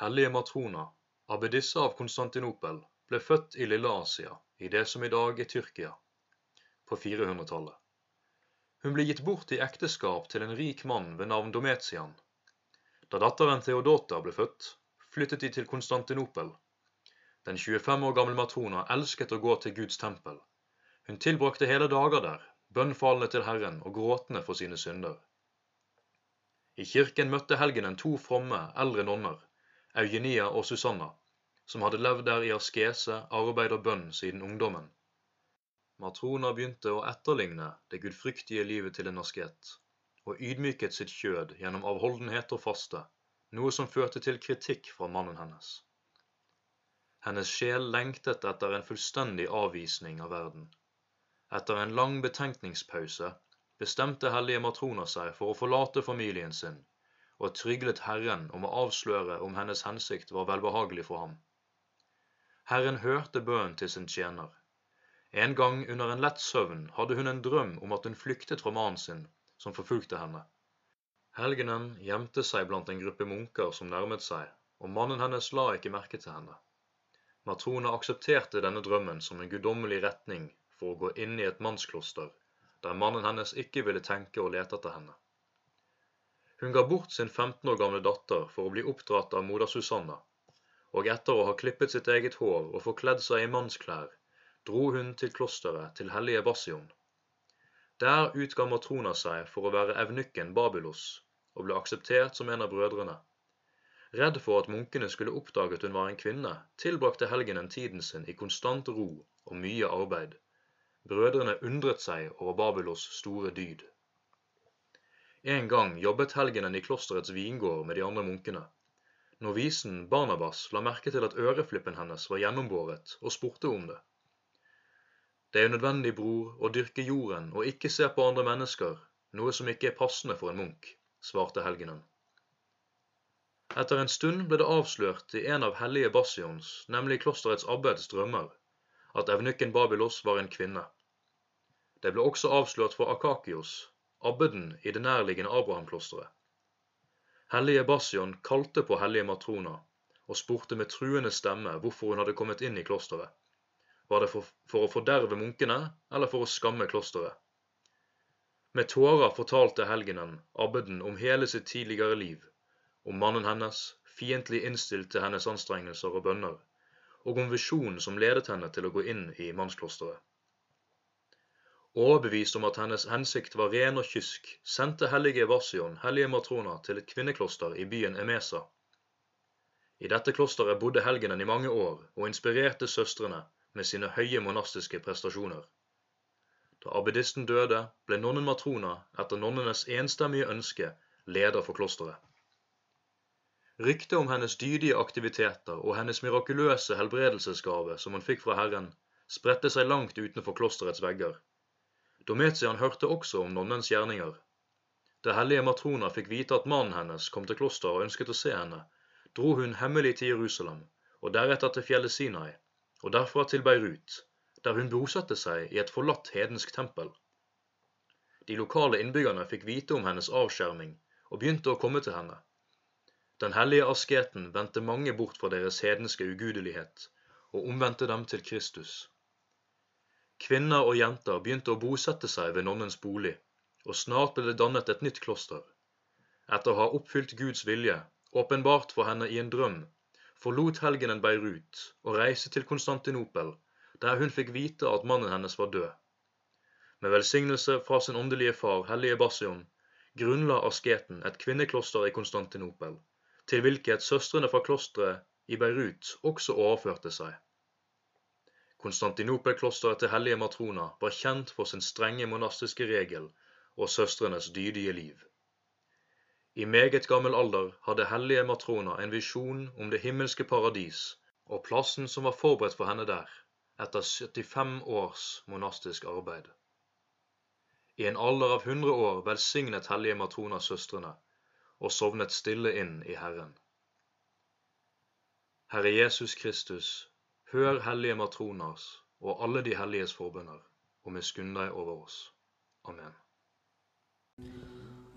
Hellige Matrona, abbedisse av Konstantinopel, ble født i Lille Asia, i det som i dag er Tyrkia, på 400-tallet. Hun ble gitt bort i ekteskap til en rik mann ved navn Dometian. Da datteren Theodota ble født, flyttet de til Konstantinopel. Den 25 år gamle Matrona elsket å gå til Guds tempel. Hun tilbrakte hele dager der, bønnfallende til Herren og gråtende for sine synder. I kirken møtte helgenen to fromme, eldre nonner, Eugenia og Susanna, som hadde levd der i askese, arbeid og bønn siden ungdommen. Matrona begynte å etterligne det gudfryktige livet til en asket, og ydmyket sitt kjød gjennom avholdenhet og faste, noe som førte til kritikk fra mannen hennes. Hennes sjel lengtet etter en fullstendig avvisning av verden. Etter en lang betenkningspause bestemte hellige Matrona seg for å forlate familien sin, og tryglet Herren om å avsløre om hennes hensikt var velbehagelig for ham. Herren hørte bønnen til sin tjener. En gang under en lett søvn hadde hun en drøm om at hun flyktet fra mannen sin, som forfulgte henne. Helgenen gjemte seg blant en gruppe munker som nærmet seg, og mannen hennes la ikke merke til henne. Matrona aksepterte denne drømmen som en guddommelig retning for å gå inn i et mannskloster, der mannen hennes ikke ville tenke og lete etter henne. Hun ga bort sin 15 år gamle datter for å bli oppdratt av moder Susanna, og etter å ha klippet sitt eget hår og forkledd seg i mannsklær, dro hun til klosteret til hellige Basion. Der utga Matrona seg for å være evnukken Babylos, og ble akseptert som en av brødrene. Redd for at munkene skulle oppdage at hun var en kvinne, tilbrakte helgenen tiden sin i konstant ro og mye arbeid. Brødrene undret seg over Babylos store dyd. En gang jobbet helgenen i klosterets vingård med de andre munkene. Novisen Barnabas la merke til at øreflippen hennes var gjennombåret, og spurte om det. Det er nødvendig, bror, å dyrke jorden og ikke se på andre mennesker, noe som ikke er passende for en munk, svarte helgenen. Etter en stund ble det avslørt i en av hellige Bassions, nemlig klosterets abbeds drømmer, at evnukken Babylos var en kvinne. Det ble også avslørt for Akakios, abbeden i det nærliggende Abrahamklosteret. Hellige Bastion kalte på hellige Matrona og spurte med truende stemme hvorfor hun hadde kommet inn i klosteret. Var det for, for å forderve munkene, eller for å skamme klosteret? Med tårer fortalte helgenen abbeden om hele sitt tidligere liv, om mannen hennes, fiendtlig innstilt til hennes anstrengelser og bønner, og om visjonen som ledet henne til å gå inn i mannsklosteret. Overbevist om at hennes hensikt var ren og kysk, sendte hellige Varsion hellige Matrona til et kvinnekloster i byen Emesa. I dette klosteret bodde helgenen i mange år og inspirerte søstrene med sine høye monastiske prestasjoner. Da abbedisten døde, ble nonnen Matrona etter nonnenes enstemmige ønske leder for klosteret. Ryktet om hennes dydige aktiviteter og hennes mirakuløse helbredelsesgave som hun fikk fra Herren, spredte seg langt utenfor klosterets vegger. Dometian hørte også om nonnens gjerninger. Da hellige Matrona fikk vite at mannen hennes kom til klosteret og ønsket å se henne, dro hun hemmelig til Jerusalem, og deretter til fjellet Sinai, og derfra til Beirut, der hun bosatte seg i et forlatt hedensk tempel. De lokale innbyggerne fikk vite om hennes avskjerming og begynte å komme til henne. Den hellige asketen vendte mange bort fra deres hedenske ugudelighet og omvendte dem til Kristus. Kvinner og jenter begynte å bosette seg ved nonnens bolig, og snart ble det dannet et nytt kloster. Etter å ha oppfylt Guds vilje, åpenbart for henne i en drøm, forlot helgenen Beirut og reiste til Konstantinopel, der hun fikk vite at mannen hennes var død. Med velsignelse fra sin åndelige far, hellige Basion, grunnla asketen et kvinnekloster i Konstantinopel, til hvilket søstrene fra klosteret i Beirut også overførte seg. Konstantinopel-klosteret til hellige Matrona var kjent for sin strenge monastiske regel og søstrenes dydige liv. I meget gammel alder hadde hellige Matrona en visjon om det himmelske paradis og plassen som var forberedt for henne der, etter 75 års monastisk arbeid. I en alder av 100 år velsignet hellige Matrona søstrene og sovnet stille inn i Herren. Herre Jesus Kristus, hør hellige Matronas og alle de helliges forbønner, og miskunn deg over oss. Amen.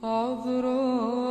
عذراء